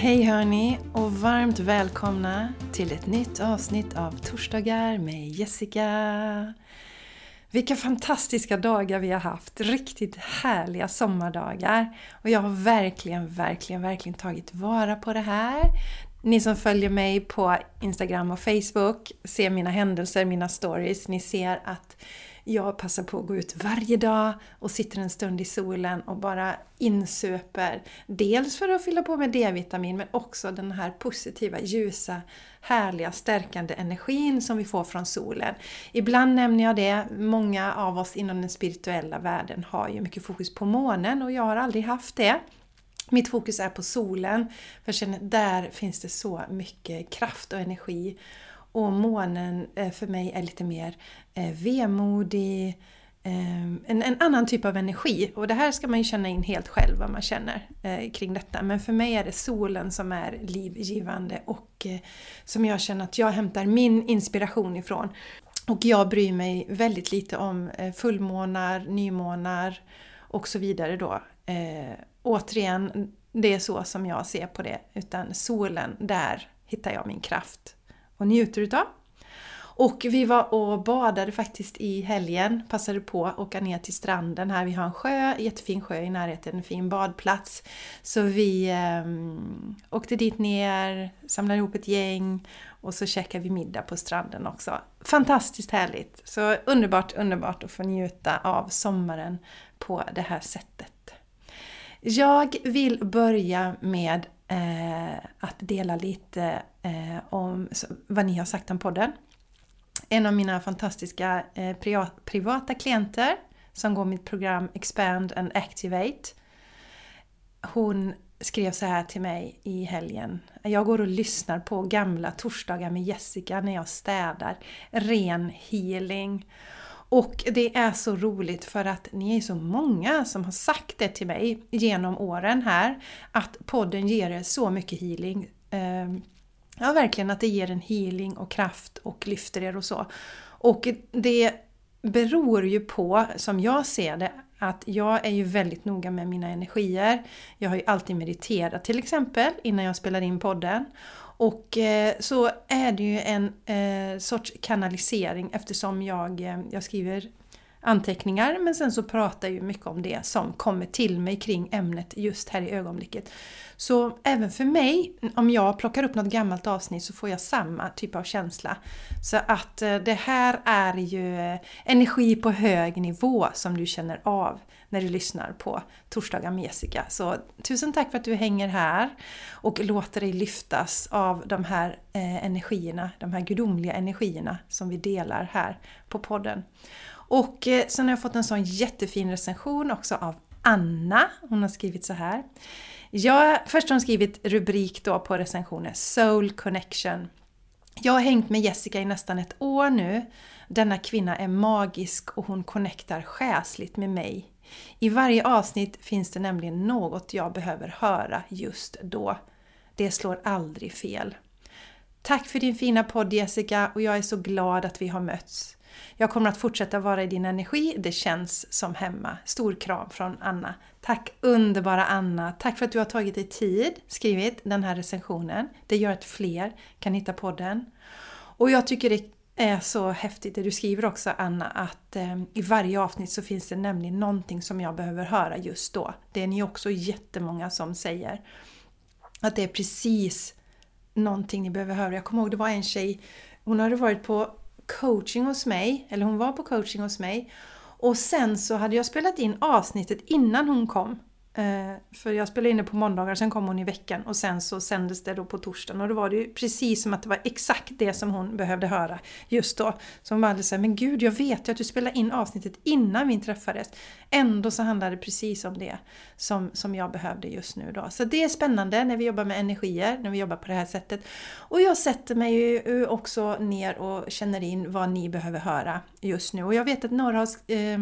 Hej hörni och varmt välkomna till ett nytt avsnitt av Torsdagar med Jessica. Vilka fantastiska dagar vi har haft! Riktigt härliga sommardagar. Och jag har verkligen, verkligen, verkligen tagit vara på det här. Ni som följer mig på Instagram och Facebook ser mina händelser, mina stories. Ni ser att jag passar på att gå ut varje dag och sitter en stund i solen och bara insöper. Dels för att fylla på med D-vitamin men också den här positiva, ljusa, härliga, stärkande energin som vi får från solen. Ibland nämner jag det, många av oss inom den spirituella världen har ju mycket fokus på månen och jag har aldrig haft det. Mitt fokus är på solen, för jag känner där finns det så mycket kraft och energi. Och månen eh, för mig är lite mer eh, vemodig, ehm, en, en, annan typ av energi. Och det här ska man ju känna in helt själv vad man känner eh, kring detta. Men för mig är det solen som är livgivande och som jag känner att jag hämtar min inspiration ifrån. Och jag bryr mig väldigt lite om fullmånar, nymånar och så vidare då. återigen, det är så som jag ser på det. Utan solen, där hittar jag min kraft och njuter utav. Och vi var och badade faktiskt i helgen, passade på att åka ner till stranden här. Vi har en sjö, jättefin sjö i närheten, en fin badplats. Så vi eh, åkte dit ner, samlade ihop ett gäng och så käkade vi middag på stranden också. Fantastiskt härligt! Så underbart, underbart att få njuta av sommaren på det här sättet. Jag vill börja med eh, att dela lite eh, om vad ni har sagt om podden. En av mina fantastiska eh, privata klienter som går mitt program Expand and Activate. Hon skrev så här till mig i helgen. Jag går och lyssnar på gamla torsdagar med Jessica när jag städar. Ren healing. Och det är så roligt för att ni är så många som har sagt det till mig genom åren här. Att podden ger er så mycket healing. Ehm, ja, verkligen att det ger en healing och kraft och lyfter er och så. Och det beror ju på, som jag ser det, att jag är ju väldigt noga med mina energier. Jag har ju alltid mediterat till exempel innan jag spelar in podden. Och eh, så är det ju en eh, sorts kanalisering eftersom jag, eh, jag skriver anteckningar men sen så pratar jag ju mycket om det som kommer till mig kring ämnet just här i ögonblicket. Så även för mig, om jag plockar upp något gammalt avsnitt så får jag samma typ av känsla. Så att eh, det här är ju eh, energi på hög nivå som du känner av när du lyssnar på Torsdagar med Jessica. Så tusen tack för att du hänger här och låter dig lyftas av de här eh, energierna, de här gudomliga energierna som vi delar här på podden. Och eh, sen har jag fått en sån jättefin recension också av Anna. Hon har skrivit så här. Jag, först har hon skrivit rubrik då på recensionen Soul Connection. Jag har hängt med Jessica i nästan ett år nu. Denna kvinna är magisk och hon connectar själsligt med mig i varje avsnitt finns det nämligen något jag behöver höra just då. Det slår aldrig fel. Tack för din fina podd Jessica och jag är så glad att vi har mötts. Jag kommer att fortsätta vara i din energi, det känns som hemma. Stor kram från Anna. Tack underbara Anna! Tack för att du har tagit dig tid, skrivit den här recensionen. Det gör att fler kan hitta podden. Och jag tycker det är är så häftigt det du skriver också Anna att eh, i varje avsnitt så finns det nämligen någonting som jag behöver höra just då. Det är ni också jättemånga som säger. Att det är precis någonting ni behöver höra. Jag kommer ihåg det var en tjej, hon hade varit på coaching hos mig, eller hon var på coaching hos mig. Och sen så hade jag spelat in avsnittet innan hon kom. Eh, för jag spelade in det på måndagar, sen kom hon i veckan och sen så sändes det då på torsdagen och då var det ju precis som att det var exakt det som hon behövde höra just då. Så hon bara såhär, men gud jag vet ju att du spelade in avsnittet innan vi träffades. Ändå så handlade det precis om det som, som jag behövde just nu då. Så det är spännande när vi jobbar med energier, när vi jobbar på det här sättet. Och jag sätter mig ju också ner och känner in vad ni behöver höra just nu. Och jag vet att några har eh,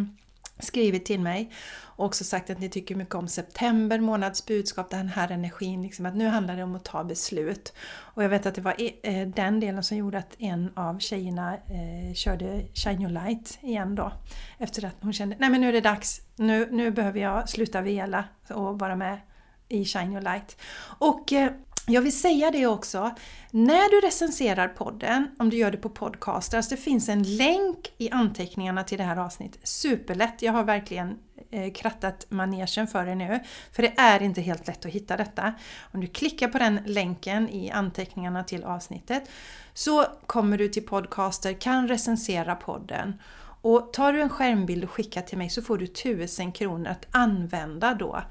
skrivit till mig och också sagt att ni tycker mycket om september månads budskap, den här energin, liksom att nu handlar det om att ta beslut. Och jag vet att det var eh, den delen som gjorde att en av tjejerna eh, körde Shine Your Light igen då. Efter att hon kände, nej men nu är det dags, nu, nu behöver jag sluta vela och vara med i Shine Your Light. Och eh, jag vill säga det också, när du recenserar podden, om du gör det på Podcasters, alltså det finns en länk i anteckningarna till det här avsnittet. Superlätt, jag har verkligen eh, krattat manegen för det nu. För det är inte helt lätt att hitta detta. Om du klickar på den länken i anteckningarna till avsnittet så kommer du till Podcaster, kan recensera podden. Och tar du en skärmbild och skickar till mig så får du 1000 kronor att använda då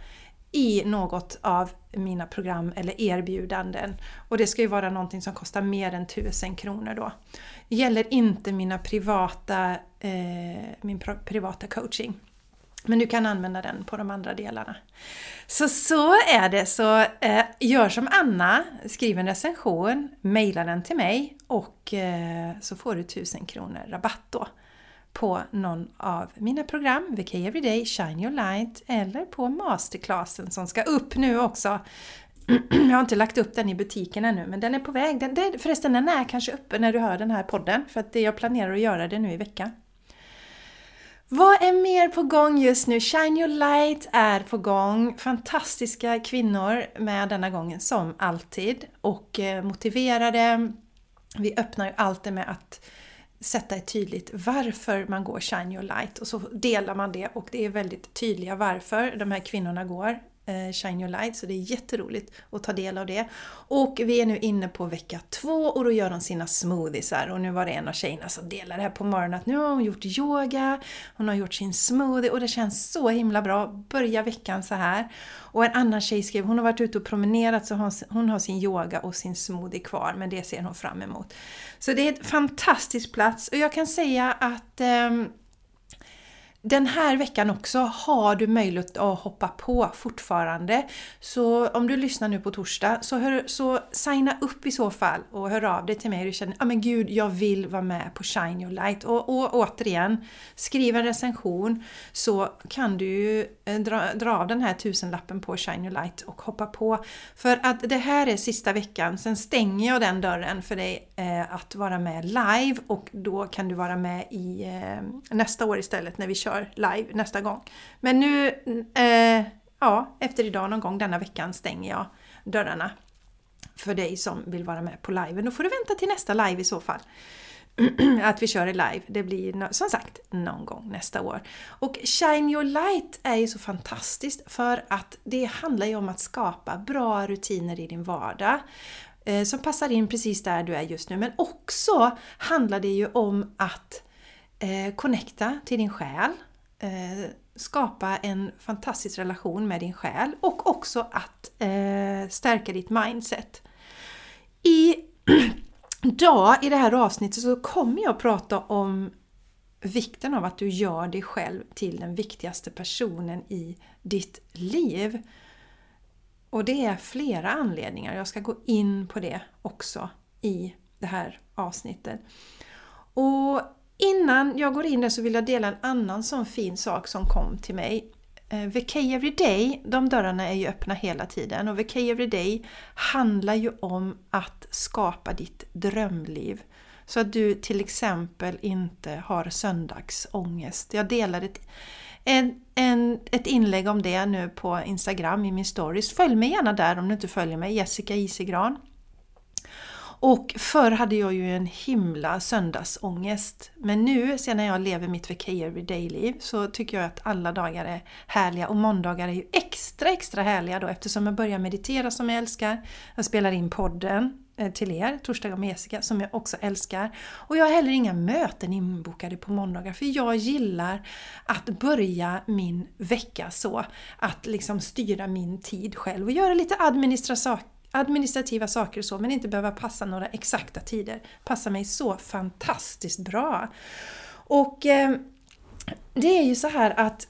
i något av mina program eller erbjudanden. Och det ska ju vara någonting som kostar mer än 1000 kronor då. Det gäller inte mina privata, eh, min privata coaching. Men du kan använda den på de andra delarna. Så så är det, så eh, gör som Anna, skriv en recension, mejla den till mig och eh, så får du 1000 kronor rabatt då på någon av mina program, VK Everyday, Shine Your Light eller på masterclassen som ska upp nu också. Jag har inte lagt upp den i butiken ännu men den är på väg. Den, den, förresten den är kanske uppe när du hör den här podden för att jag planerar att göra det nu i veckan. Vad är mer på gång just nu? Shine Your Light är på gång. Fantastiska kvinnor med denna gången som alltid och eh, motiverade. Vi öppnar ju alltid med att sätta ett tydligt varför man går Shine Your Light. Och så delar man det och det är väldigt tydliga varför de här kvinnorna går. Eh, Shine Your Light så det är jätteroligt att ta del av det. Och vi är nu inne på vecka två och då gör de sina smoothiesar och nu var det en av tjejerna som delade här på morgonen att nu har hon gjort yoga, hon har gjort sin smoothie och det känns så himla bra. Börja veckan så här. Och en annan tjej skrev, hon har varit ute och promenerat så hon har sin yoga och sin smoothie kvar men det ser hon fram emot. Så det är en fantastisk plats och jag kan säga att eh, den här veckan också har du möjlighet att hoppa på fortfarande. Så om du lyssnar nu på torsdag så, hör, så signa upp i så fall och hör av dig till mig och du känner att ah, men gud, jag vill vara med på Shine Your Light. Och, och återigen, skriv en recension så kan du ju eh, dra, dra av den här tusenlappen på Shine Your Light och hoppa på. För att det här är sista veckan, sen stänger jag den dörren för dig eh, att vara med live och då kan du vara med i eh, nästa år istället när vi kör kör live nästa gång. Men nu, eh, ja, efter idag någon gång denna veckan stänger jag dörrarna för dig som vill vara med på liven. Då får du vänta till nästa live i så fall. att vi kör det live. Det blir som sagt någon gång nästa år. Och Shine Your Light är ju så fantastiskt för att det handlar ju om att skapa bra rutiner i din vardag eh, som passar in precis där du är just nu. Men också handlar det ju om att eh, connecta till din själ, eh, skapa en fantastisk relation med din själ och också att eh, stärka ditt mindset. I dag i det här avsnittet så kommer jag att prata om vikten av att du gör dig själv till den viktigaste personen i ditt liv. Och det är flera anledningar. Jag ska gå in på det också i det här avsnittet. Och Innan jag går in där så vill jag dela en annan sån fin sak som kom till mig. Eh, VK Everyday, de dörrarna är ju öppna hela tiden och VK Everyday handlar ju om att skapa ditt drömliv. Så att du till exempel inte har söndagsångest. Jag delade ett, en, en, ett inlägg om det nu på Instagram i min stories. Följ mig gärna där om du inte följer mig, Jessica Isigran. Och förr hade jag ju en himla söndagsångest. Men nu, sen när jag lever mitt Vacay Every Day-liv, så tycker jag att alla dagar är härliga. Och måndagar är ju extra, extra härliga då eftersom jag börjar meditera som jag älskar. Jag spelar in podden eh, till er, Torsdagar med Jessica, som jag också älskar. Och jag har heller inga möten inbokade på måndagar för jag gillar att börja min vecka så. Att liksom styra min tid själv och göra lite administrativa administrativa saker och så, men inte behöva passa några exakta tider. Passar mig så fantastiskt bra! Och eh, det är ju så här att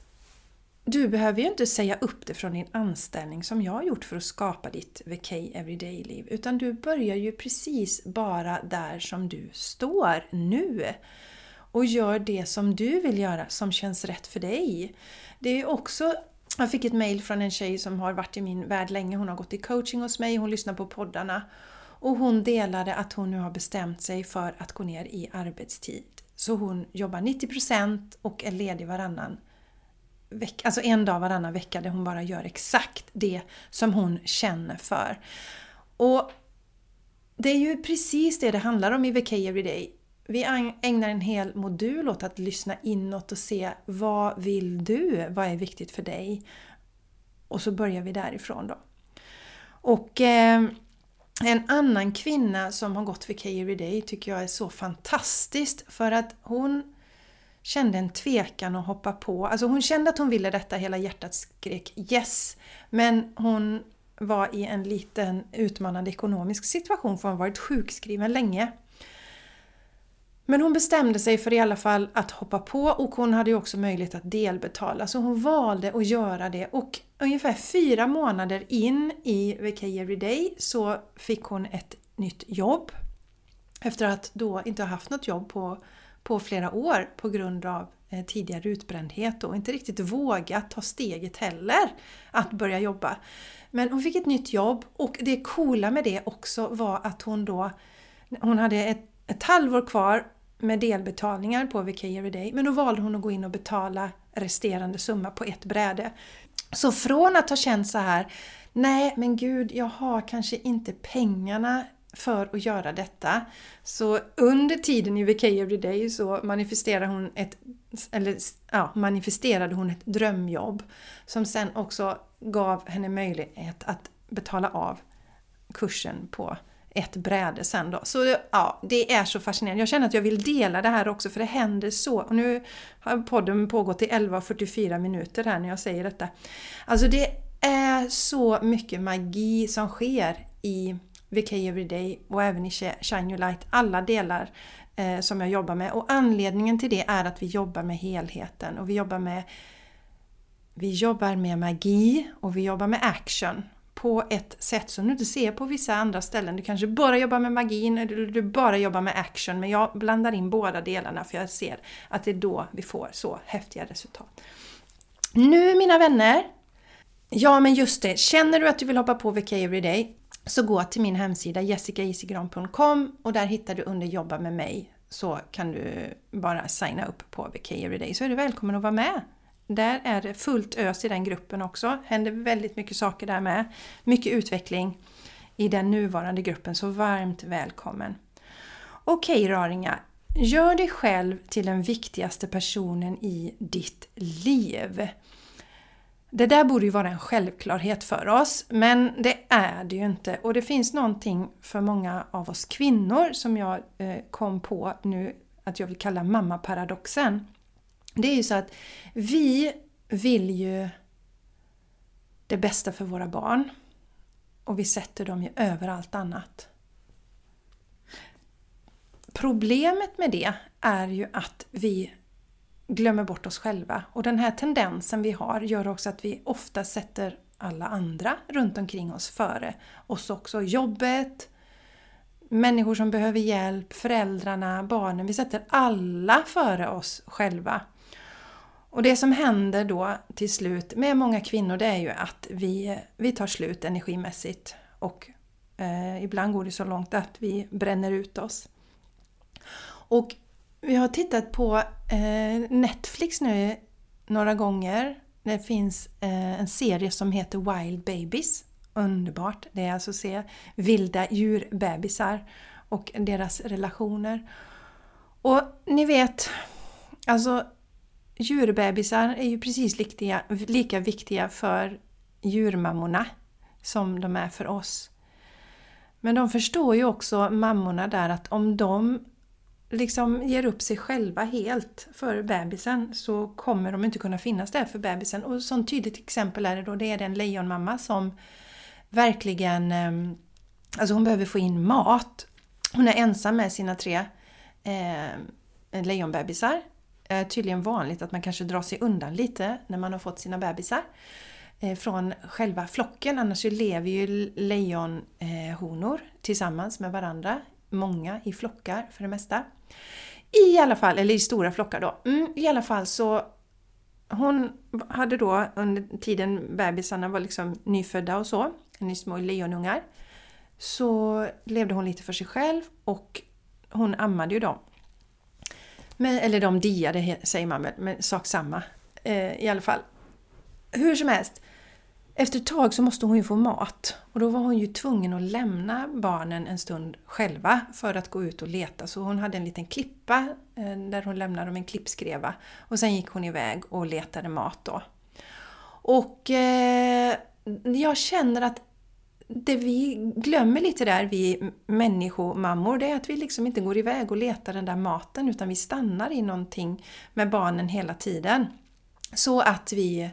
du behöver ju inte säga upp det från din anställning som jag har gjort för att skapa ditt VK Everyday-liv. Utan du börjar ju precis bara där som du står nu. Och gör det som du vill göra, som känns rätt för dig. Det är också jag fick ett mail från en tjej som har varit i min värld länge. Hon har gått i coaching hos mig, hon lyssnar på poddarna. Och hon delade att hon nu har bestämt sig för att gå ner i arbetstid. Så hon jobbar 90% och är ledig varannan vecka, alltså en dag varannan vecka där hon bara gör exakt det som hon känner för. Och det är ju precis det det handlar om i VK Everyday. Vi ägnar en hel modul åt att lyssna inåt och se vad vill du? Vad är viktigt för dig? Och så börjar vi därifrån då. Och eh, en annan kvinna som har gått VK Everyday tycker jag är så fantastiskt för att hon kände en tvekan att hoppa på. Alltså hon kände att hon ville detta, hela hjärtat skrek yes. Men hon var i en liten utmanande ekonomisk situation för hon varit sjukskriven länge. Men hon bestämde sig för i alla fall att hoppa på och hon hade ju också möjlighet att delbetala så hon valde att göra det och ungefär fyra månader in i VK Everyday så fick hon ett nytt jobb. Efter att då inte ha haft något jobb på, på flera år på grund av eh, tidigare utbrändhet och inte riktigt vågat ta steget heller att börja jobba. Men hon fick ett nytt jobb och det coola med det också var att hon då hon hade ett, ett halvår kvar med delbetalningar på VK Everyday men då valde hon att gå in och betala resterande summa på ett bräde. Så från att ha känt så här Nej men gud, jag har kanske inte pengarna för att göra detta. Så under tiden i VK Everyday så manifesterade hon ett, eller, ja, manifesterade hon ett drömjobb som sen också gav henne möjlighet att betala av kursen på ett bräde sen då. Så ja, det är så fascinerande. Jag känner att jag vill dela det här också för det händer så. Och nu har podden pågått i 11.44 minuter här när jag säger detta. Alltså det är så mycket magi som sker i VK Everyday och även i Shine Your Light. Alla delar eh, som jag jobbar med. Och anledningen till det är att vi jobbar med helheten och vi jobbar med vi jobbar med magi och vi jobbar med action på ett sätt som du inte ser på vissa andra ställen. Du kanske bara jobbar med magin eller du bara jobbar med action men jag blandar in båda delarna för jag ser att det är då vi får så häftiga resultat. Nu mina vänner! Ja men just det, känner du att du vill hoppa på VK Everyday så gå till min hemsida jessicaisigran.com och där hittar du under jobba med mig så kan du bara signa upp på VK Everyday så är du välkommen att vara med. Där är det fullt ös i den gruppen också. händer väldigt mycket saker där med. Mycket utveckling i den nuvarande gruppen, så varmt välkommen! Okej raringar, gör dig själv till den viktigaste personen i ditt liv. Det där borde ju vara en självklarhet för oss, men det är det ju inte. Och det finns någonting för många av oss kvinnor som jag eh, kom på nu att jag vill kalla mammaparadoxen. Det är ju så att vi vill ju det bästa för våra barn och vi sätter dem ju över allt annat. Problemet med det är ju att vi glömmer bort oss själva och den här tendensen vi har gör också att vi ofta sätter alla andra runt omkring oss före oss också. Jobbet, människor som behöver hjälp, föräldrarna, barnen. Vi sätter alla före oss själva. Och det som händer då till slut med många kvinnor det är ju att vi, vi tar slut energimässigt och eh, ibland går det så långt att vi bränner ut oss. Och vi har tittat på eh, Netflix nu några gånger. Det finns eh, en serie som heter Wild Babies. Underbart! Det är alltså att se vilda djurbebisar och deras relationer. Och ni vet, alltså djurbebisar är ju precis lika, lika viktiga för djurmammorna som de är för oss. Men de förstår ju också mammorna där att om de liksom ger upp sig själva helt för bebisen så kommer de inte kunna finnas där för bebisen. Och ett tydligt exempel är det då, det är den lejonmamma som verkligen, ehm, alltså hon behöver få in mat. Hon är ensam med sina tre eh, lejonbebisar är tydligen vanligt att man kanske drar sig undan lite när man har fått sina bebisar eh, från själva flocken. Annars lever ju lejonhonor eh, tillsammans med varandra. Många i flockar för det mesta. I alla fall, eller i stora flockar då. Mm, I alla fall så hon hade då under tiden bebisarna var liksom nyfödda och så, små lejonungar, så levde hon lite för sig själv och hon ammade ju dem. Men, eller de diade säger man väl, men sak samma. Eh, I alla fall. Hur som helst. efter ett tag så måste hon ju få mat och då var hon ju tvungen att lämna barnen en stund själva för att gå ut och leta. Så hon hade en liten klippa eh, där hon lämnade dem en klippskreva och sen gick hon iväg och letade mat då. Och eh, jag känner att det vi glömmer lite där, vi människomammor, det är att vi liksom inte går iväg och letar den där maten utan vi stannar i någonting med barnen hela tiden. Så att vi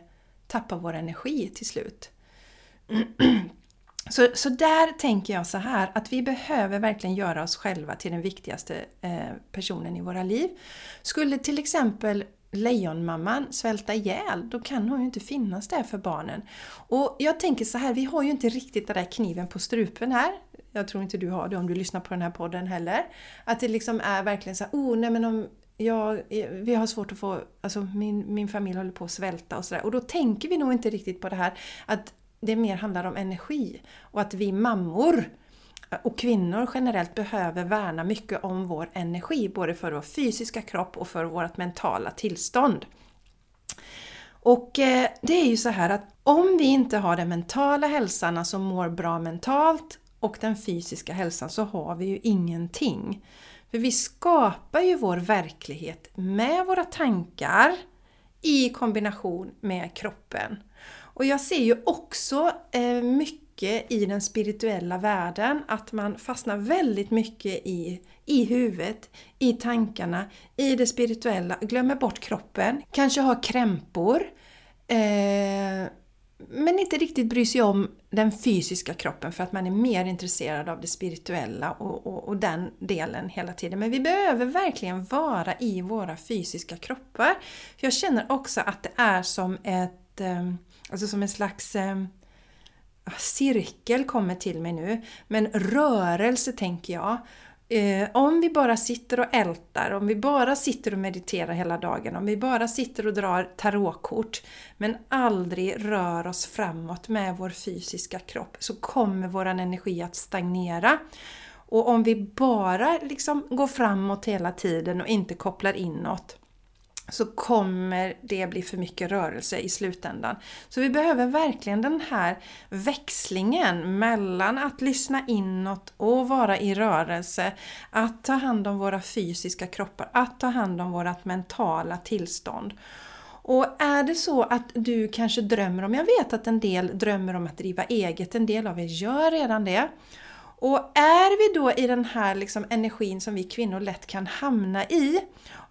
tappar vår energi till slut. Så, så där tänker jag så här att vi behöver verkligen göra oss själva till den viktigaste eh, personen i våra liv. Skulle till exempel lejonmamman svälta ihjäl, då kan hon ju inte finnas där för barnen. Och jag tänker så här, vi har ju inte riktigt den där kniven på strupen här. Jag tror inte du har det om du lyssnar på den här podden heller. Att det liksom är verkligen så här, oh nej men om jag, vi har svårt att få, alltså min, min familj håller på att svälta och sådär. Och då tänker vi nog inte riktigt på det här att det mer handlar om energi. Och att vi mammor och kvinnor generellt behöver värna mycket om vår energi, både för vår fysiska kropp och för vårt mentala tillstånd. Och eh, det är ju så här att om vi inte har den mentala hälsan, alltså mår bra mentalt, och den fysiska hälsan så har vi ju ingenting. För vi skapar ju vår verklighet med våra tankar i kombination med kroppen. Och jag ser ju också eh, mycket mycket i den spirituella världen att man fastnar väldigt mycket i, i huvudet, i tankarna, i det spirituella, glömmer bort kroppen, kanske har krämpor. Eh, men inte riktigt bryr sig om den fysiska kroppen för att man är mer intresserad av det spirituella och, och, och, den delen hela tiden. Men vi behöver verkligen vara i våra fysiska kroppar. Jag känner också att det är som ett, eh, alltså som en slags eh, cirkel kommer till mig nu. Men rörelse tänker jag. Eh, om vi bara sitter och ältar, om vi bara sitter och mediterar hela dagen, om vi bara sitter och drar tarotkort men aldrig rör oss framåt med vår fysiska kropp så kommer våran energi att stagnera. Och om vi bara liksom går framåt hela tiden och inte kopplar inåt så kommer det bli för mycket rörelse i slutändan. Så vi behöver verkligen den här växlingen mellan att lyssna inåt och vara i rörelse, att ta hand om våra fysiska kroppar, att ta hand om vårt mentala tillstånd. Och är det så att du kanske drömmer om, jag vet att en del drömmer om att driva eget, en del av er gör redan det. Och är vi då i den här liksom energin som vi kvinnor lätt kan hamna i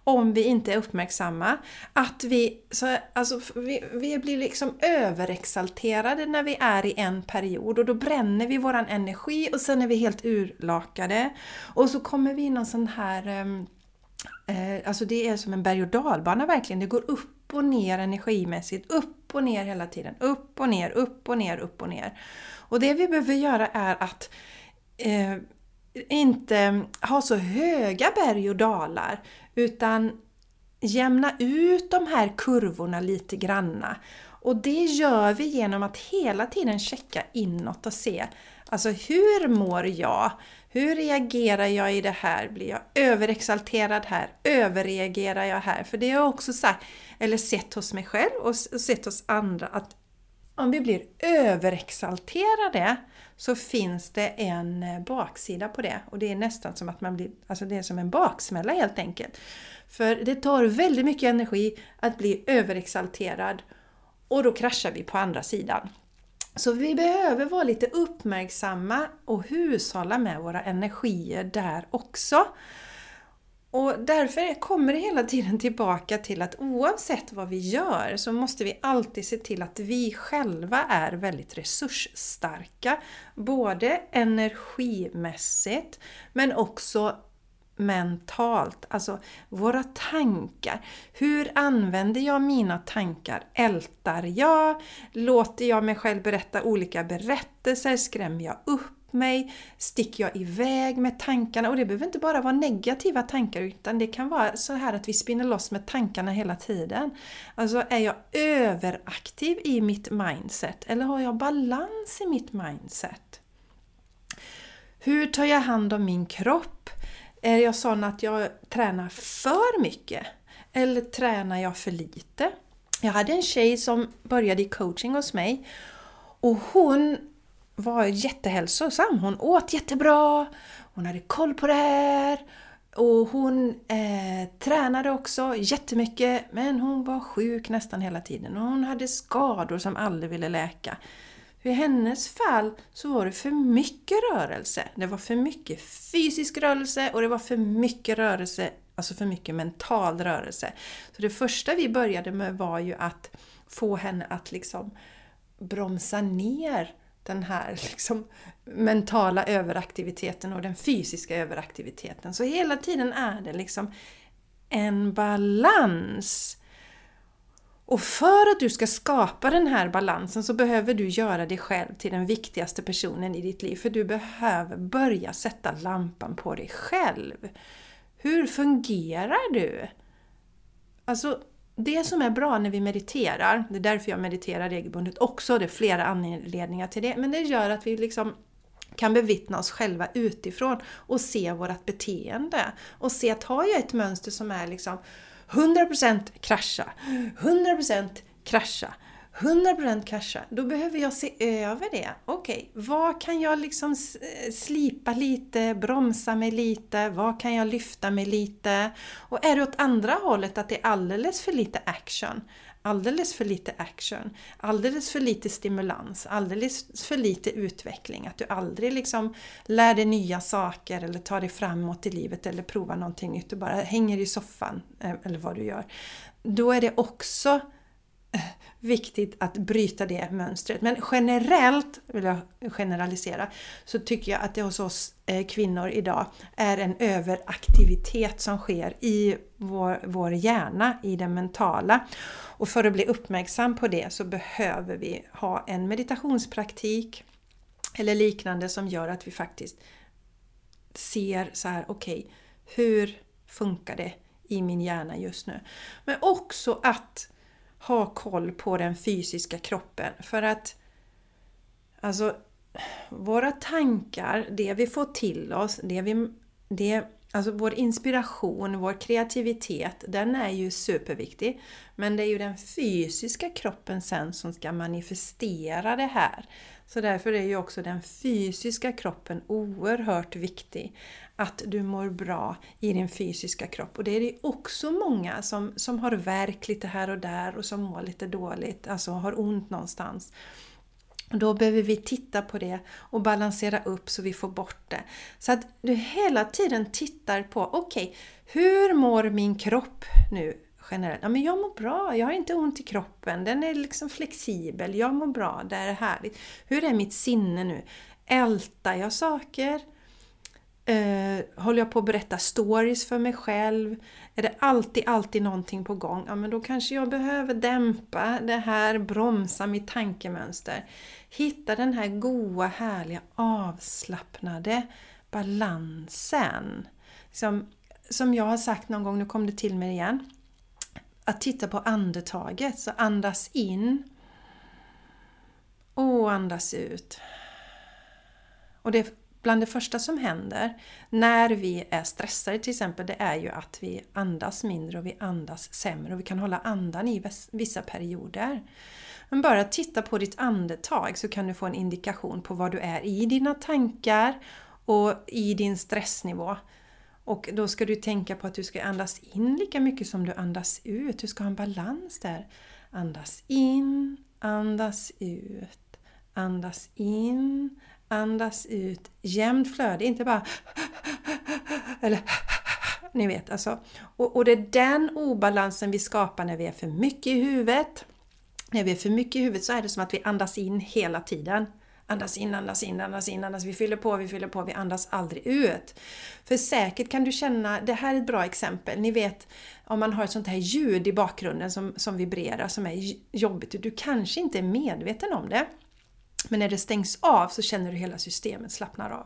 om vi inte är uppmärksamma. Att vi, så, alltså, vi, vi blir liksom överexalterade när vi är i en period och då bränner vi våran energi och sen är vi helt urlakade. Och så kommer vi in i en sån här ehm, eh, Alltså det är som en berg och dalbana verkligen. Det går upp och ner energimässigt. Upp och ner hela tiden. Upp och ner, upp och ner, upp och ner. Och det vi behöver göra är att eh, inte ha så höga berg och dalar utan jämna ut de här kurvorna lite granna. Och det gör vi genom att hela tiden checka inåt och se Alltså hur mår jag? Hur reagerar jag i det här? Blir jag överexalterad här? Överreagerar jag här? För det har jag också sagt, eller sett hos mig själv och sett hos andra att om vi blir överexalterade så finns det en eh, baksida på det och det är nästan som att man blir, alltså det är som en baksmälla helt enkelt. För det tar väldigt mycket energi att bli överexalterad och då kraschar vi på andra sidan. Så vi behöver vara lite uppmärksamma och hushålla med våra energier där också. Och därför kommer det hela tiden tillbaka till att oavsett vad vi gör så måste vi alltid se till att vi själva är väldigt resursstarka. Både energimässigt men också mentalt, alltså våra tankar. Hur använder jag mina tankar? Ältar jag? Låter jag mig själv berätta olika berättelser? Skrämmer jag upp mig? Sticker jag iväg med tankarna? Och det behöver inte bara vara negativa tankar utan det kan vara så här att vi spinner loss med tankarna hela tiden. Alltså är jag överaktiv i mitt mindset eller har jag balans i mitt mindset? Hur tar jag hand om min kropp? Är jag sån att jag tränar för mycket? Eller tränar jag för lite? Jag hade en tjej som började i coaching hos mig Och hon var jättehälsosam. Hon åt jättebra, hon hade koll på det här och hon eh, tränade också jättemycket men hon var sjuk nästan hela tiden och hon hade skador som aldrig ville läka. I hennes fall så var det för mycket rörelse. Det var för mycket fysisk rörelse och det var för mycket rörelse, alltså för mycket mental rörelse. Så det första vi började med var ju att få henne att liksom bromsa ner den här liksom mentala överaktiviteten och den fysiska överaktiviteten. Så hela tiden är det liksom en balans. Och för att du ska skapa den här balansen så behöver du göra dig själv till den viktigaste personen i ditt liv. För du behöver börja sätta lampan på dig själv. Hur fungerar du? Alltså, det som är bra när vi mediterar, det är därför jag mediterar regelbundet också, det är flera anledningar till det, men det gör att vi liksom kan bevittna oss själva utifrån och se vårt beteende. Och se att har jag ett mönster som är liksom 100% krascha, 100% krascha, 100% casha, då behöver jag se över det. Okej, okay, vad kan jag liksom eh, slipa lite, bromsa mig lite, vad kan jag lyfta mig lite? Och är det åt andra hållet att det är alldeles för lite action, alldeles för lite action, alldeles för lite stimulans, alldeles för lite utveckling. Att du aldrig liksom lär dig nya saker eller tar dig framåt i livet eller provar någonting nytt. Du bara hänger i soffan eh, eller vad du gör. Då är det också viktigt att bryta det mönstret. Men generellt, vill jag generalisera, så tycker jag att det hos oss eh, kvinnor idag är en överaktivitet som sker i vår, vår hjärna, i det mentala. Och för att bli uppmärksam på det så behöver vi ha en meditationspraktik eller liknande som gör att vi faktiskt ser så här, okej, okay, hur funkar det i min hjärna just nu? Men också att ha koll på den fysiska kroppen. För att alltså, våra tankar, det vi får till oss, det vi, det, alltså vår inspiration, vår kreativitet, den är ju superviktig. Men det är ju den fysiska kroppen sen som ska manifestera det här. Så därför är ju också den fysiska kroppen oerhört viktig. Att du mår bra i din fysiska kropp. Och det är det också många som, som har värk lite här och där och som mår lite dåligt, alltså har ont någonstans. Då behöver vi titta på det och balansera upp så vi får bort det. Så att du hela tiden tittar på, okej, okay, hur mår min kropp nu generellt? Ja, men jag mår bra, jag har inte ont i kroppen, den är liksom flexibel, jag mår bra, det är härligt. Hur är mitt sinne nu? Ältar jag saker? Eh, håller jag på att berätta stories för mig själv? Är det alltid, alltid någonting på gång? Ja, men då kanske jag behöver dämpa det här, bromsa mitt tankemönster. Hitta den här goa, härliga, avslappnade balansen. Som, som jag har sagt någon gång, nu kom det till mig igen. Att titta på andetaget, så andas in och andas ut. Och det bland det första som händer när vi är stressade till exempel, det är ju att vi andas mindre och vi andas sämre och vi kan hålla andan i vissa perioder. Men bara titta på ditt andetag så kan du få en indikation på vad du är i dina tankar och i din stressnivå. Och då ska du tänka på att du ska andas in lika mycket som du andas ut. Du ska ha en balans där. Andas in, andas ut, andas in, Andas ut, jämnt flöde, inte bara eller ni vet alltså. Och, och det är den obalansen vi skapar när vi är för mycket i huvudet. När vi är för mycket i huvudet så är det som att vi andas in hela tiden. Andas in, andas in, andas in, andas Vi fyller på, vi fyller på, vi andas aldrig ut. För säkert kan du känna, det här är ett bra exempel, ni vet om man har ett sånt här ljud i bakgrunden som, som vibrerar, som är jobbigt. Du kanske inte är medveten om det. Men när det stängs av så känner du hela systemet slappnar av.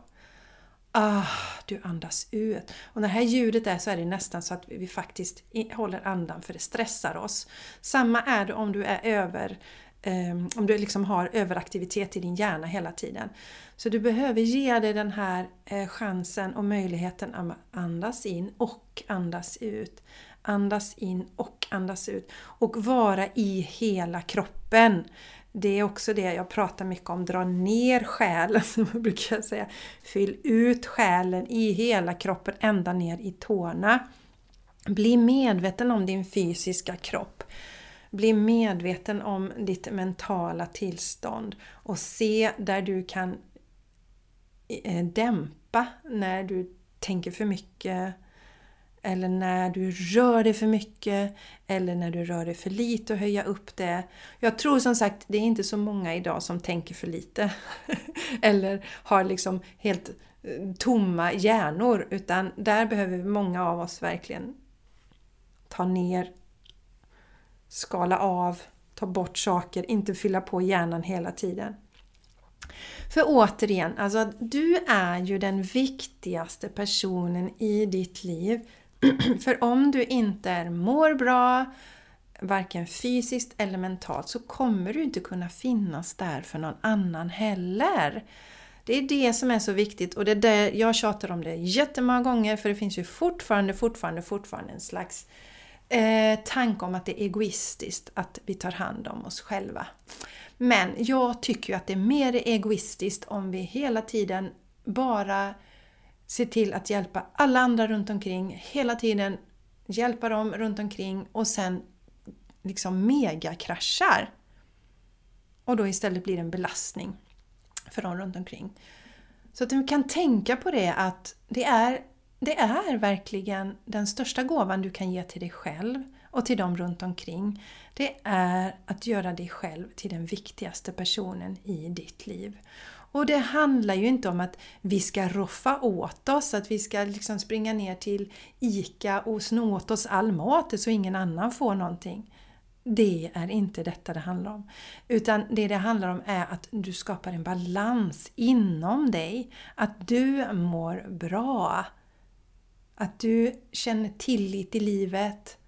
Ah, du andas ut. Och när det här ljudet är så är det nästan så att vi faktiskt håller andan för det stressar oss. Samma är det om du är över um, om du liksom har överaktivitet i din hjärna hela tiden. Så du behöver ge dig den här eh, chansen och möjligheten att andas in och andas ut. Andas in och andas ut. Och vara i hela kroppen det är också det jag pratar mycket om, dra ner själen, som jag brukar säga. Fyll ut själen i hela kroppen, ända ner i tårna. Bli medveten om din fysiska kropp. Bli medveten om ditt mentala tillstånd och se där du kan eh, dämpa när du tänker för mycket eller när du rör dig för mycket eller när du rör dig för lite och höja upp det. Jag tror som sagt, det är inte så många idag som tänker för lite. eller har liksom helt eh, tomma hjärnor utan där behöver många av oss verkligen ta ner, skala av, ta bort saker, inte fylla på hjärnan hela tiden. För återigen, alltså du är ju den viktigaste personen i ditt liv. För om du inte mår bra, varken fysiskt eller mentalt, så kommer du inte kunna finnas där för någon annan heller. Det är det som är så viktigt och det är där jag tjatar om det jättemånga gånger för det finns ju fortfarande, fortfarande, fortfarande en slags eh, tanke om att det är egoistiskt att vi tar hand om oss själva. Men jag tycker ju att det är mer egoistiskt om vi hela tiden bara se till att hjälpa alla andra runt omkring, hela tiden hjälpa dem runt omkring och sen liksom megakraschar. Och då istället blir det en belastning för dem runt omkring. Så att du kan tänka på det att det är det är verkligen den största gåvan du kan ge till dig själv och till dem runt omkring. Det är att göra dig själv till den viktigaste personen i ditt liv. Och det handlar ju inte om att vi ska roffa åt oss, att vi ska liksom springa ner till ICA och sno åt oss all mat så ingen annan får någonting. Det är inte detta det handlar om. Utan det det handlar om är att du skapar en balans inom dig. Att du mår bra. Att du känner tillit i livet.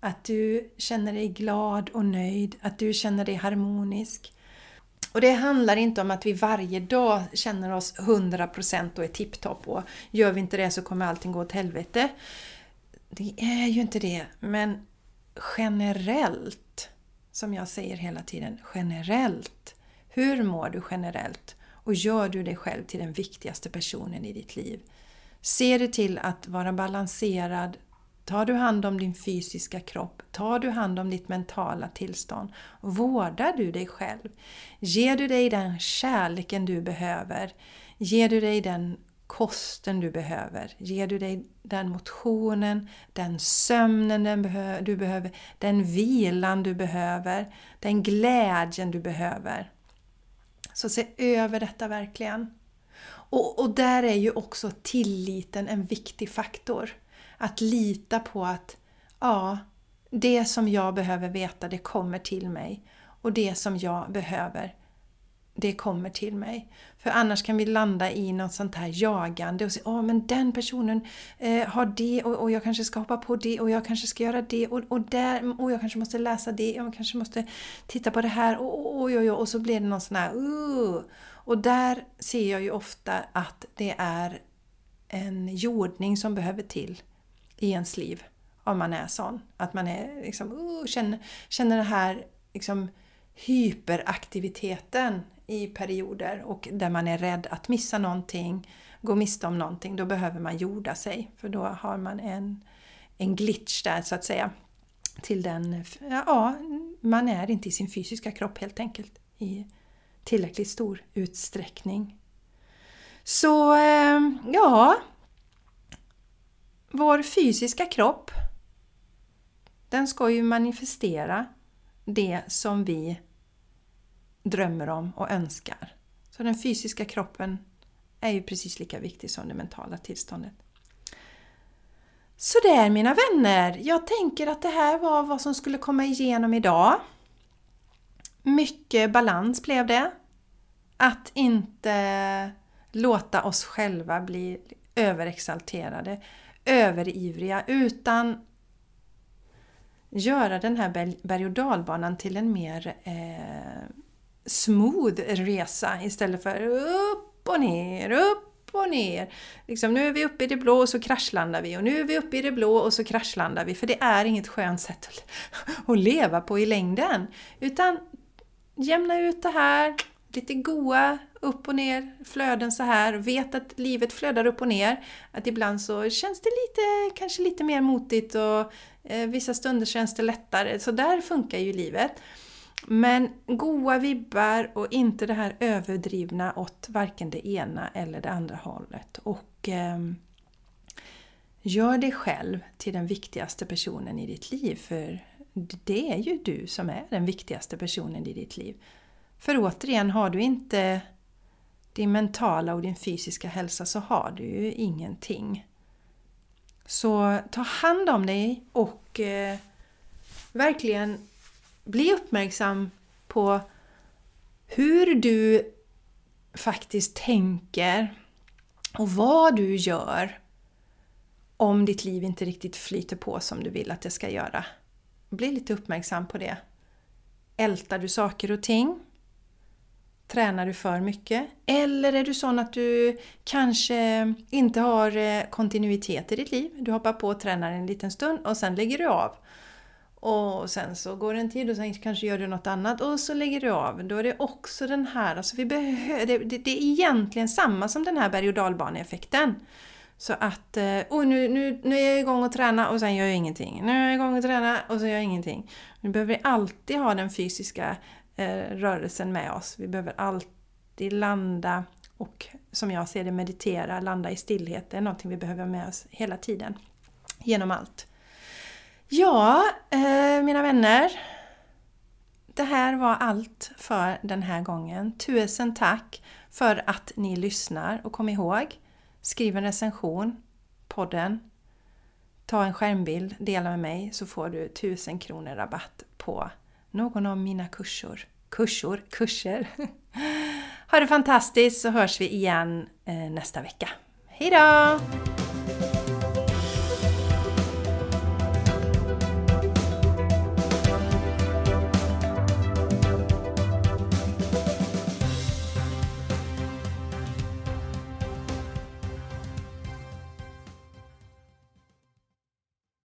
Att du känner dig glad och nöjd. Att du känner dig harmonisk. Och det handlar inte om att vi varje dag känner oss 100% och är tipptopp och gör vi inte det så kommer allting gå åt helvete. Det är ju inte det, men generellt, som jag säger hela tiden, generellt. Hur mår du generellt? Och gör du dig själv till den viktigaste personen i ditt liv? Se dig till att vara balanserad. Tar du hand om din fysiska kropp? Tar du hand om ditt mentala tillstånd? Vårdar du dig själv? Ger du dig den kärleken du behöver? Ger du dig den kosten du behöver? Ger du dig den motionen, den sömnen du behöver, den vilan du behöver, den glädjen du behöver? Så se över detta verkligen. Och, och där är ju också tilliten en viktig faktor. Att lita på att ja, det som jag behöver veta det kommer till mig. Och det som jag behöver det kommer till mig. För annars kan vi landa i något sånt här jagande och säga åh men den personen eh, har det och, och, jag kanske ska hoppa på det och jag kanske ska göra det och, och, där, och jag kanske måste läsa det och jag kanske måste titta på det här och, och, och, och, och så blir det någon sån här uh, och där ser jag ju ofta att det är en jordning som behöver till i ens liv. Om man är sån. Att man är liksom, uh, känner, känner den här liksom, hyperaktiviteten i perioder och där man är rädd att missa någonting, gå miste om någonting. Då behöver man jorda sig för då har man en, en glitch där så att säga. Till den, ja, man är inte i sin fysiska kropp helt enkelt. I, tillräckligt stor utsträckning. Så eh, ja, vår fysiska kropp den ska ju manifestera det som vi drömmer om och önskar. Så den fysiska kroppen är ju precis lika viktig som det mentala tillståndet. Så där mina vänner, jag tänker att det här var vad som skulle komma igenom idag. Mycket balans blev det. Att inte låta oss själva bli överexalterade, överivriga, utan göra den här berg och dalbanan till en mer eh, smooth resa istället för upp och ner, upp och ner. Liksom, nu är vi uppe i det blå och så kraschlandar vi och nu är vi uppe i det blå och så kraschlandar vi. För det är inget skönt sätt att leva på i längden. Utan jämna ut det här. Lite goa upp och ner flöden så här. Vet att livet flödar upp och ner. Att ibland så känns det lite, kanske lite mer motigt och eh, vissa stunder känns det lättare. Så där funkar ju livet. Men goa vibbar och inte det här överdrivna åt varken det ena eller det andra hållet. Och eh, Gör dig själv till den viktigaste personen i ditt liv, för det är ju du som är den viktigaste personen i ditt liv. För återigen, har du inte din mentala och din fysiska hälsa så har du ju ingenting. Så ta hand om dig och eh, verkligen bli uppmärksam på hur du faktiskt tänker och vad du gör om ditt liv inte riktigt flyter på som du vill att det ska göra. Bli lite uppmärksam på det. Ältar du saker och ting? Tränar du för mycket? Eller är du sån att du kanske inte har eh, kontinuitet i ditt liv? Du hoppar på och tränar en liten stund och sen lägger du av. Och sen så går det en tid och sen kanske gör du något annat och så lägger du av. Då är det också den här, alltså vi behöver, det, det, det är egentligen samma som den här berg och dalbaneeffekten. Så att, oh, nu, nu, nu är jag igång och träna och sen gör jag ingenting. Nu är jag igång och träna och så gör jag ingenting. Nu behöver vi alltid ha den fysiska Eh, rörelsen med oss. Vi behöver alltid landa och som jag ser det meditera, landa i stillhet. Det är någonting vi behöver med oss hela tiden. Genom allt. Ja, eh, mina vänner. Det här var allt för den här gången. Tusen tack för att ni lyssnar och kom ihåg Skriv en recension, podden, ta en skärmbild, dela med mig så får du 1000 kronor rabatt på någon av mina kurser. Kursor, kurser! Ha det fantastiskt så hörs vi igen eh, nästa vecka. Hejdå!